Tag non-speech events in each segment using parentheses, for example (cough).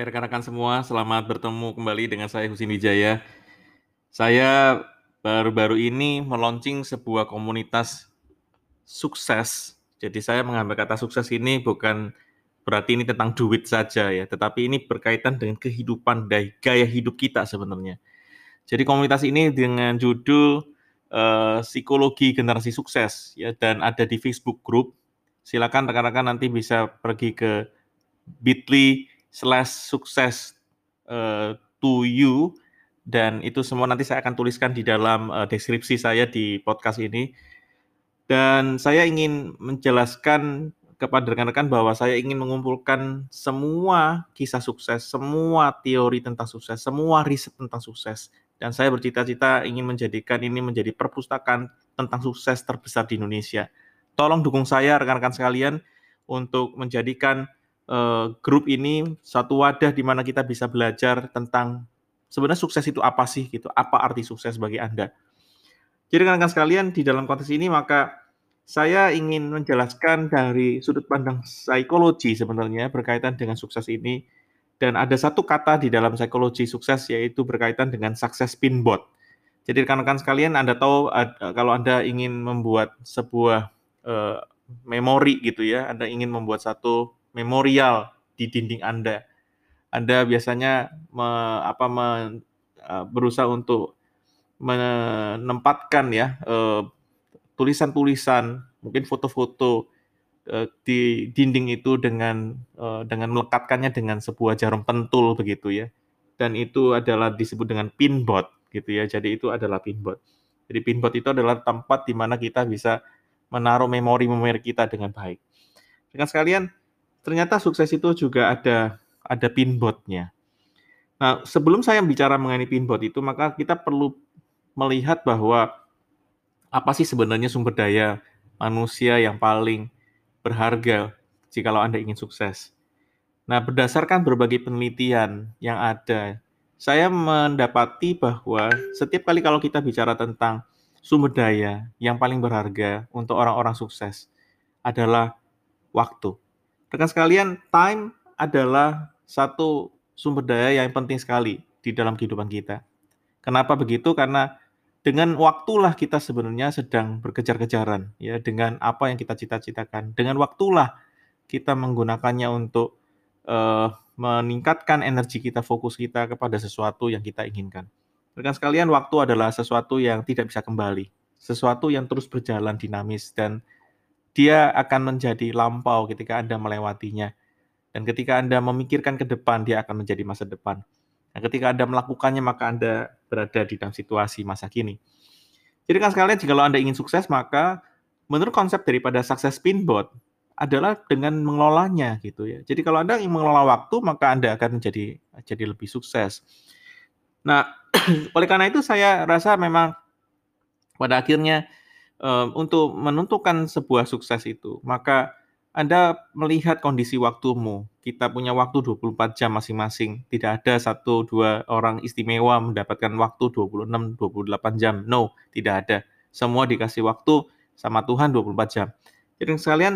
Hai rekan-rekan semua, selamat bertemu kembali dengan saya Husin Wijaya. Saya baru-baru ini meluncing sebuah komunitas sukses. Jadi saya mengambil kata sukses ini bukan berarti ini tentang duit saja ya, tetapi ini berkaitan dengan kehidupan dan gaya hidup kita sebenarnya. Jadi komunitas ini dengan judul uh, psikologi generasi sukses ya dan ada di Facebook group. Silakan rekan-rekan nanti bisa pergi ke bit.ly slash sukses uh, to you dan itu semua nanti saya akan tuliskan di dalam uh, deskripsi saya di podcast ini. Dan saya ingin menjelaskan kepada rekan-rekan bahwa saya ingin mengumpulkan semua kisah sukses, semua teori tentang sukses, semua riset tentang sukses. Dan saya bercita-cita ingin menjadikan ini menjadi perpustakaan tentang sukses terbesar di Indonesia. Tolong dukung saya rekan-rekan sekalian untuk menjadikan uh, grup ini satu wadah di mana kita bisa belajar tentang sebenarnya sukses itu apa sih gitu, apa arti sukses bagi Anda. Jadi rekan-rekan sekalian di dalam konteks ini maka saya ingin menjelaskan dari sudut pandang psikologi sebenarnya berkaitan dengan sukses ini dan ada satu kata di dalam psikologi sukses yaitu berkaitan dengan sukses pinbot. Jadi rekan-rekan sekalian Anda tahu kalau Anda ingin membuat sebuah uh, memori gitu ya, Anda ingin membuat satu memorial di dinding Anda. Anda biasanya me, apa me, uh, berusaha untuk menempatkan ya tulisan tulisan-tulisan, mungkin foto-foto uh, di dinding itu dengan dengan melekatkannya dengan sebuah jarum pentul begitu ya. Dan itu adalah disebut dengan pinbot gitu ya. Jadi itu adalah pinbot. Jadi pinbot itu adalah tempat di mana kita bisa menaruh memori-memori kita dengan baik. Dengan sekalian, ternyata sukses itu juga ada ada pinbotnya. Nah, sebelum saya bicara mengenai pinbot itu, maka kita perlu melihat bahwa apa sih sebenarnya sumber daya manusia yang paling berharga jika Anda ingin sukses. Nah, berdasarkan berbagai penelitian yang ada, saya mendapati bahwa setiap kali kalau kita bicara tentang sumber daya yang paling berharga untuk orang-orang sukses adalah waktu. Rekan sekalian, time adalah satu sumber daya yang penting sekali di dalam kehidupan kita. Kenapa begitu? Karena dengan waktulah kita sebenarnya sedang berkejar-kejaran ya dengan apa yang kita cita-citakan. Dengan waktulah kita menggunakannya untuk uh, meningkatkan energi kita, fokus kita kepada sesuatu yang kita inginkan. Rekan sekalian, waktu adalah sesuatu yang tidak bisa kembali, sesuatu yang terus berjalan dinamis dan dia akan menjadi lampau ketika Anda melewatinya. Dan ketika Anda memikirkan ke depan, dia akan menjadi masa depan. Dan ketika Anda melakukannya, maka Anda berada di dalam situasi masa kini. Jadi kan sekalian, jika Anda ingin sukses, maka menurut konsep daripada sukses pinbot adalah dengan mengelolanya gitu ya. Jadi kalau Anda ingin mengelola waktu, maka Anda akan menjadi jadi lebih sukses. Nah, (clears throat) oleh karena itu saya rasa memang pada akhirnya untuk menentukan sebuah sukses itu, maka Anda melihat kondisi waktumu. Kita punya waktu 24 jam masing-masing. Tidak ada satu dua orang istimewa mendapatkan waktu 26 28 jam. No, tidak ada. Semua dikasih waktu sama Tuhan 24 jam. Jadi sekalian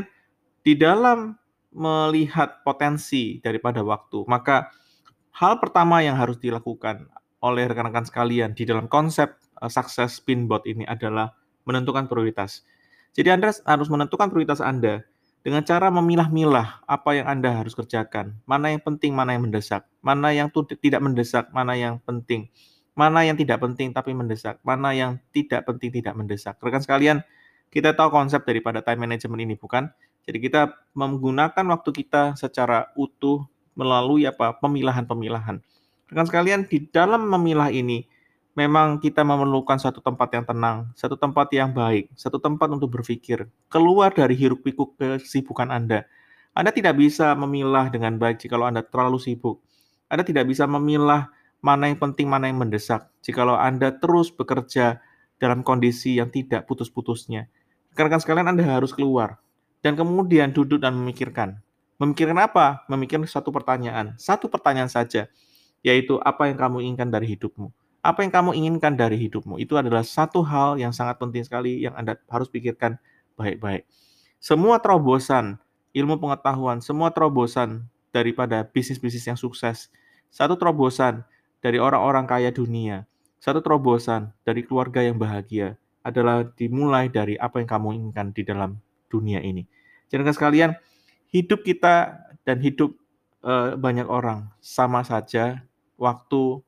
di dalam melihat potensi daripada waktu, maka hal pertama yang harus dilakukan oleh rekan-rekan sekalian di dalam konsep uh, sukses pinbot ini adalah menentukan prioritas. Jadi Anda harus menentukan prioritas Anda dengan cara memilah-milah apa yang Anda harus kerjakan, mana yang penting, mana yang mendesak, mana yang tidak mendesak, mana yang penting, mana yang tidak penting tapi mendesak, mana yang tidak penting tidak mendesak. Rekan sekalian, kita tahu konsep daripada time management ini bukan? Jadi kita menggunakan waktu kita secara utuh melalui apa? pemilahan-pemilahan. Rekan sekalian, di dalam memilah ini memang kita memerlukan satu tempat yang tenang, satu tempat yang baik, satu tempat untuk berpikir, keluar dari hiruk-pikuk kesibukan Anda. Anda tidak bisa memilah dengan baik jika Anda terlalu sibuk. Anda tidak bisa memilah mana yang penting, mana yang mendesak jika Anda terus bekerja dalam kondisi yang tidak putus-putusnya. Rekan-rekan sekalian, Anda harus keluar dan kemudian duduk dan memikirkan. Memikirkan apa? Memikirkan satu pertanyaan. Satu pertanyaan saja, yaitu apa yang kamu inginkan dari hidupmu apa yang kamu inginkan dari hidupmu itu adalah satu hal yang sangat penting sekali yang Anda harus pikirkan baik-baik. Semua terobosan ilmu pengetahuan, semua terobosan daripada bisnis-bisnis yang sukses. Satu terobosan dari orang-orang kaya dunia. Satu terobosan dari keluarga yang bahagia adalah dimulai dari apa yang kamu inginkan di dalam dunia ini. Jadi sekalian, hidup kita dan hidup uh, banyak orang sama saja waktu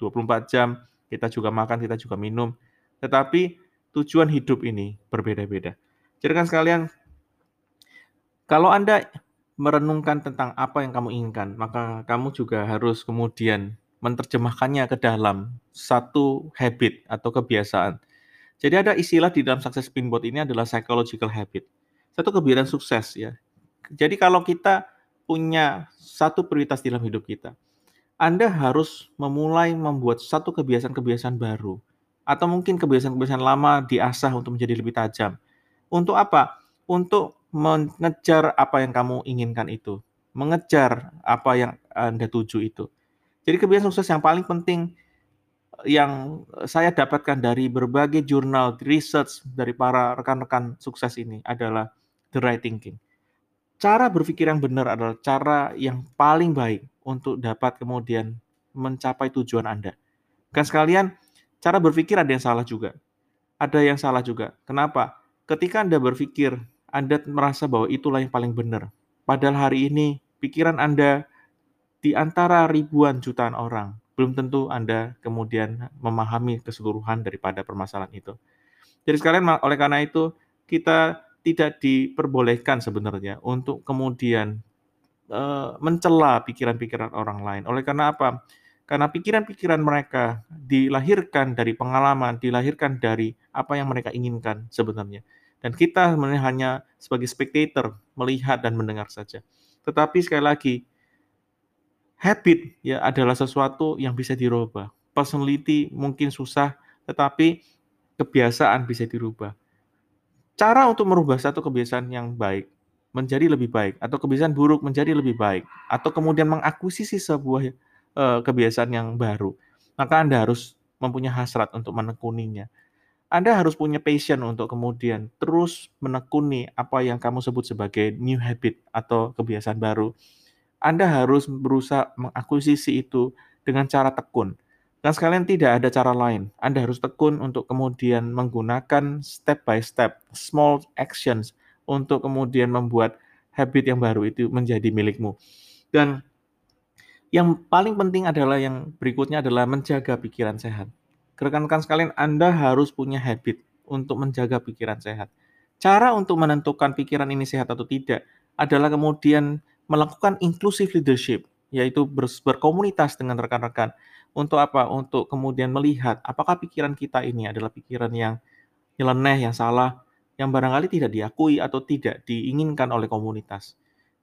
24 jam, kita juga makan, kita juga minum. Tetapi tujuan hidup ini berbeda-beda. Jadi kan sekalian, kalau Anda merenungkan tentang apa yang kamu inginkan, maka kamu juga harus kemudian menerjemahkannya ke dalam satu habit atau kebiasaan. Jadi ada istilah di dalam success pinbot ini adalah psychological habit. Satu kebiasaan sukses ya. Jadi kalau kita punya satu prioritas dalam hidup kita, anda harus memulai membuat satu kebiasaan-kebiasaan baru atau mungkin kebiasaan-kebiasaan lama diasah untuk menjadi lebih tajam. Untuk apa? Untuk mengejar apa yang kamu inginkan itu, mengejar apa yang Anda tuju itu. Jadi kebiasaan sukses yang paling penting yang saya dapatkan dari berbagai jurnal research dari para rekan-rekan sukses ini adalah the right thinking. Cara berpikir yang benar adalah cara yang paling baik untuk dapat kemudian mencapai tujuan Anda. Kan sekalian, cara berpikir ada yang salah juga. Ada yang salah juga. Kenapa? Ketika Anda berpikir, Anda merasa bahwa itulah yang paling benar. Padahal hari ini, pikiran Anda di antara ribuan jutaan orang, belum tentu Anda kemudian memahami keseluruhan daripada permasalahan itu. Jadi sekalian, oleh karena itu, kita tidak diperbolehkan sebenarnya untuk kemudian uh, mencela pikiran-pikiran orang lain. Oleh karena apa? Karena pikiran-pikiran mereka dilahirkan dari pengalaman, dilahirkan dari apa yang mereka inginkan sebenarnya. Dan kita hanya sebagai spectator melihat dan mendengar saja. Tetapi sekali lagi, habit ya adalah sesuatu yang bisa dirubah. Personality mungkin susah, tetapi kebiasaan bisa dirubah cara untuk merubah satu kebiasaan yang baik menjadi lebih baik atau kebiasaan buruk menjadi lebih baik atau kemudian mengakuisisi sebuah uh, kebiasaan yang baru, maka Anda harus mempunyai hasrat untuk menekuninya. Anda harus punya passion untuk kemudian terus menekuni apa yang kamu sebut sebagai new habit atau kebiasaan baru. Anda harus berusaha mengakuisisi itu dengan cara tekun dan sekalian tidak ada cara lain. Anda harus tekun untuk kemudian menggunakan step by step, small actions untuk kemudian membuat habit yang baru itu menjadi milikmu. Dan yang paling penting adalah yang berikutnya adalah menjaga pikiran sehat. Rekan-rekan sekalian, Anda harus punya habit untuk menjaga pikiran sehat. Cara untuk menentukan pikiran ini sehat atau tidak adalah kemudian melakukan inclusive leadership, yaitu berkomunitas dengan rekan-rekan untuk apa? Untuk kemudian melihat apakah pikiran kita ini adalah pikiran yang nyeleneh, yang salah, yang barangkali tidak diakui atau tidak diinginkan oleh komunitas.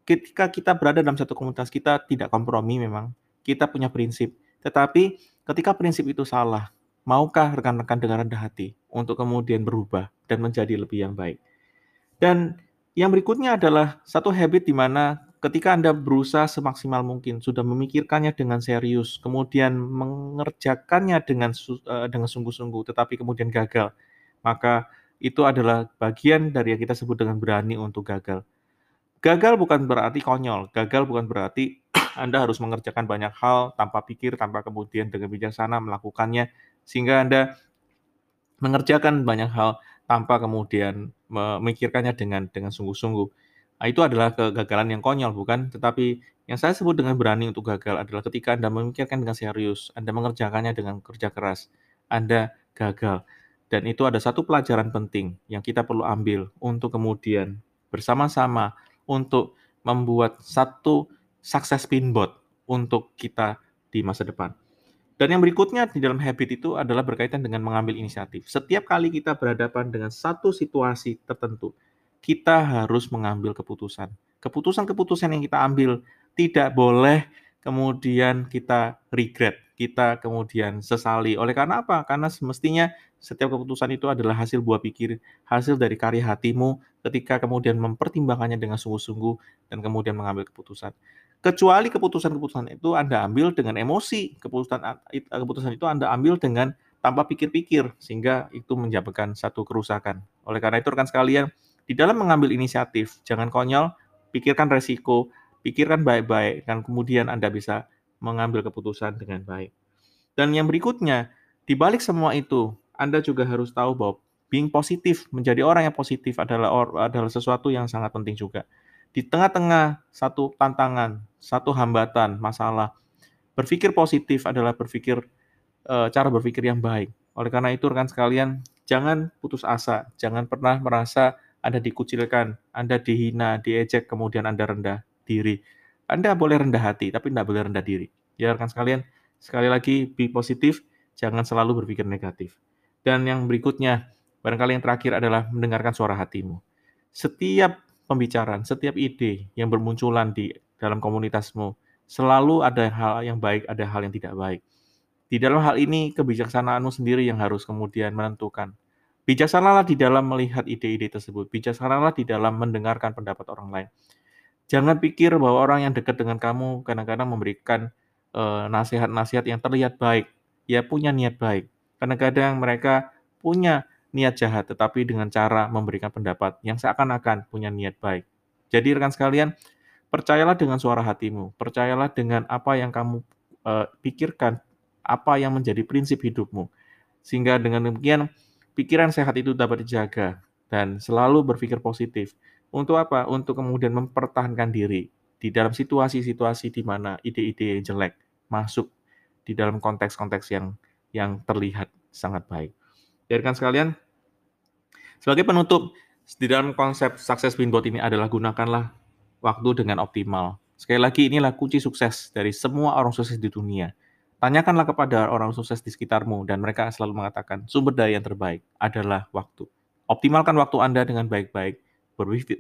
Ketika kita berada dalam satu komunitas, kita tidak kompromi memang, kita punya prinsip. Tetapi ketika prinsip itu salah, maukah rekan-rekan dengan rendah hati untuk kemudian berubah dan menjadi lebih yang baik? Dan yang berikutnya adalah satu habit di mana ketika Anda berusaha semaksimal mungkin, sudah memikirkannya dengan serius, kemudian mengerjakannya dengan uh, dengan sungguh-sungguh, tetapi kemudian gagal, maka itu adalah bagian dari yang kita sebut dengan berani untuk gagal. Gagal bukan berarti konyol, gagal bukan berarti (clears throat) Anda harus mengerjakan banyak hal tanpa pikir, tanpa kemudian dengan bijaksana melakukannya, sehingga Anda mengerjakan banyak hal tanpa kemudian memikirkannya dengan dengan sungguh-sungguh Nah, itu adalah kegagalan yang konyol, bukan? Tetapi yang saya sebut dengan berani untuk gagal adalah ketika Anda memikirkan dengan serius, Anda mengerjakannya dengan kerja keras, Anda gagal. Dan itu ada satu pelajaran penting yang kita perlu ambil untuk kemudian bersama-sama untuk membuat satu sukses pinbot untuk kita di masa depan. Dan yang berikutnya di dalam habit itu adalah berkaitan dengan mengambil inisiatif. Setiap kali kita berhadapan dengan satu situasi tertentu, kita harus mengambil keputusan. Keputusan-keputusan yang kita ambil tidak boleh kemudian kita regret, kita kemudian sesali. Oleh karena apa? Karena semestinya setiap keputusan itu adalah hasil buah pikir, hasil dari karya hatimu ketika kemudian mempertimbangkannya dengan sungguh-sungguh dan kemudian mengambil keputusan. Kecuali keputusan-keputusan itu Anda ambil dengan emosi, keputusan keputusan itu Anda ambil dengan tanpa pikir-pikir sehingga itu menyebabkan satu kerusakan. Oleh karena itu rekan sekalian, di dalam mengambil inisiatif, jangan konyol, pikirkan resiko, pikirkan baik-baik, dan kemudian Anda bisa mengambil keputusan dengan baik. Dan yang berikutnya, di balik semua itu, Anda juga harus tahu bahwa being positif, menjadi orang yang positif adalah adalah sesuatu yang sangat penting juga. Di tengah-tengah satu tantangan, satu hambatan, masalah, berpikir positif adalah berpikir e, cara berpikir yang baik. Oleh karena itu, rekan sekalian, jangan putus asa, jangan pernah merasa Anda dikucilkan, Anda dihina, diejek, kemudian Anda rendah diri. Anda boleh rendah hati, tapi tidak boleh rendah diri. Ya, rekan sekalian, sekali lagi, be positif, jangan selalu berpikir negatif. Dan yang berikutnya, barangkali yang terakhir adalah mendengarkan suara hatimu. Setiap pembicaraan, setiap ide yang bermunculan di dalam komunitasmu, selalu ada hal yang baik, ada hal yang tidak baik. Di dalam hal ini, kebijaksanaanmu sendiri yang harus kemudian menentukan. Bijaksanalah di dalam melihat ide-ide tersebut. Bijaksanalah di dalam mendengarkan pendapat orang lain. Jangan pikir bahwa orang yang dekat dengan kamu kadang-kadang memberikan uh, nasihat-nasihat yang terlihat baik. Ya punya niat baik. Kadang-kadang mereka punya niat jahat, tetapi dengan cara memberikan pendapat yang seakan-akan punya niat baik. Jadi rekan sekalian, percayalah dengan suara hatimu. Percayalah dengan apa yang kamu uh, pikirkan, apa yang menjadi prinsip hidupmu. Sehingga dengan demikian, pikiran sehat itu dapat dijaga dan selalu berpikir positif untuk apa? Untuk kemudian mempertahankan diri di dalam situasi-situasi di mana ide-ide jelek masuk di dalam konteks-konteks yang yang terlihat sangat baik. Jadi kan sekalian, sebagai penutup, di dalam konsep sukses winbot ini adalah gunakanlah waktu dengan optimal. Sekali lagi, inilah kunci sukses dari semua orang sukses di dunia. Tanyakanlah kepada orang sukses di sekitarmu, dan mereka selalu mengatakan sumber daya yang terbaik adalah waktu. Optimalkan waktu Anda dengan baik-baik,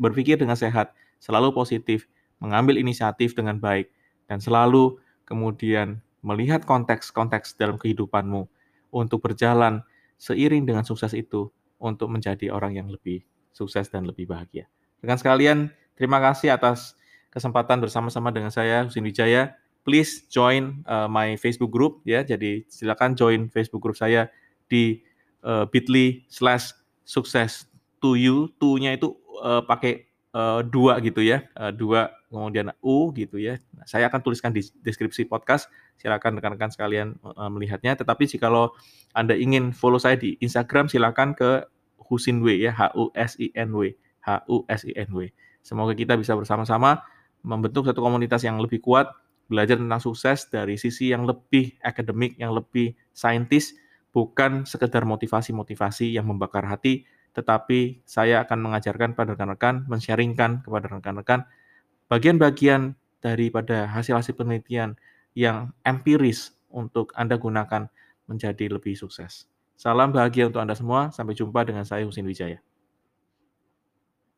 berpikir dengan sehat, selalu positif, mengambil inisiatif dengan baik, dan selalu kemudian melihat konteks-konteks dalam kehidupanmu untuk berjalan seiring dengan sukses itu untuk menjadi orang yang lebih sukses dan lebih bahagia. Dengan sekalian, terima kasih atas kesempatan bersama-sama dengan saya Husin Wijaya. Please join uh, my Facebook group ya. Jadi silakan join Facebook group saya di uh, bit.ly slash sukses to you. To-nya itu uh, pakai uh, dua gitu ya, uh, dua kemudian U gitu ya. Nah, saya akan tuliskan di deskripsi podcast. Silakan rekan-rekan sekalian uh, melihatnya. Tetapi jika anda ingin follow saya di Instagram, silakan ke Husinw ya, H U S I N W, H U S I N W. Semoga kita bisa bersama-sama membentuk satu komunitas yang lebih kuat, belajar tentang sukses dari sisi yang lebih akademik, yang lebih saintis, bukan sekedar motivasi-motivasi yang membakar hati, tetapi saya akan mengajarkan pada rekan-rekan, men-sharingkan kepada rekan-rekan bagian-bagian daripada hasil-hasil penelitian yang empiris untuk Anda gunakan menjadi lebih sukses. Salam bahagia untuk Anda semua. Sampai jumpa dengan saya Husin Wijaya.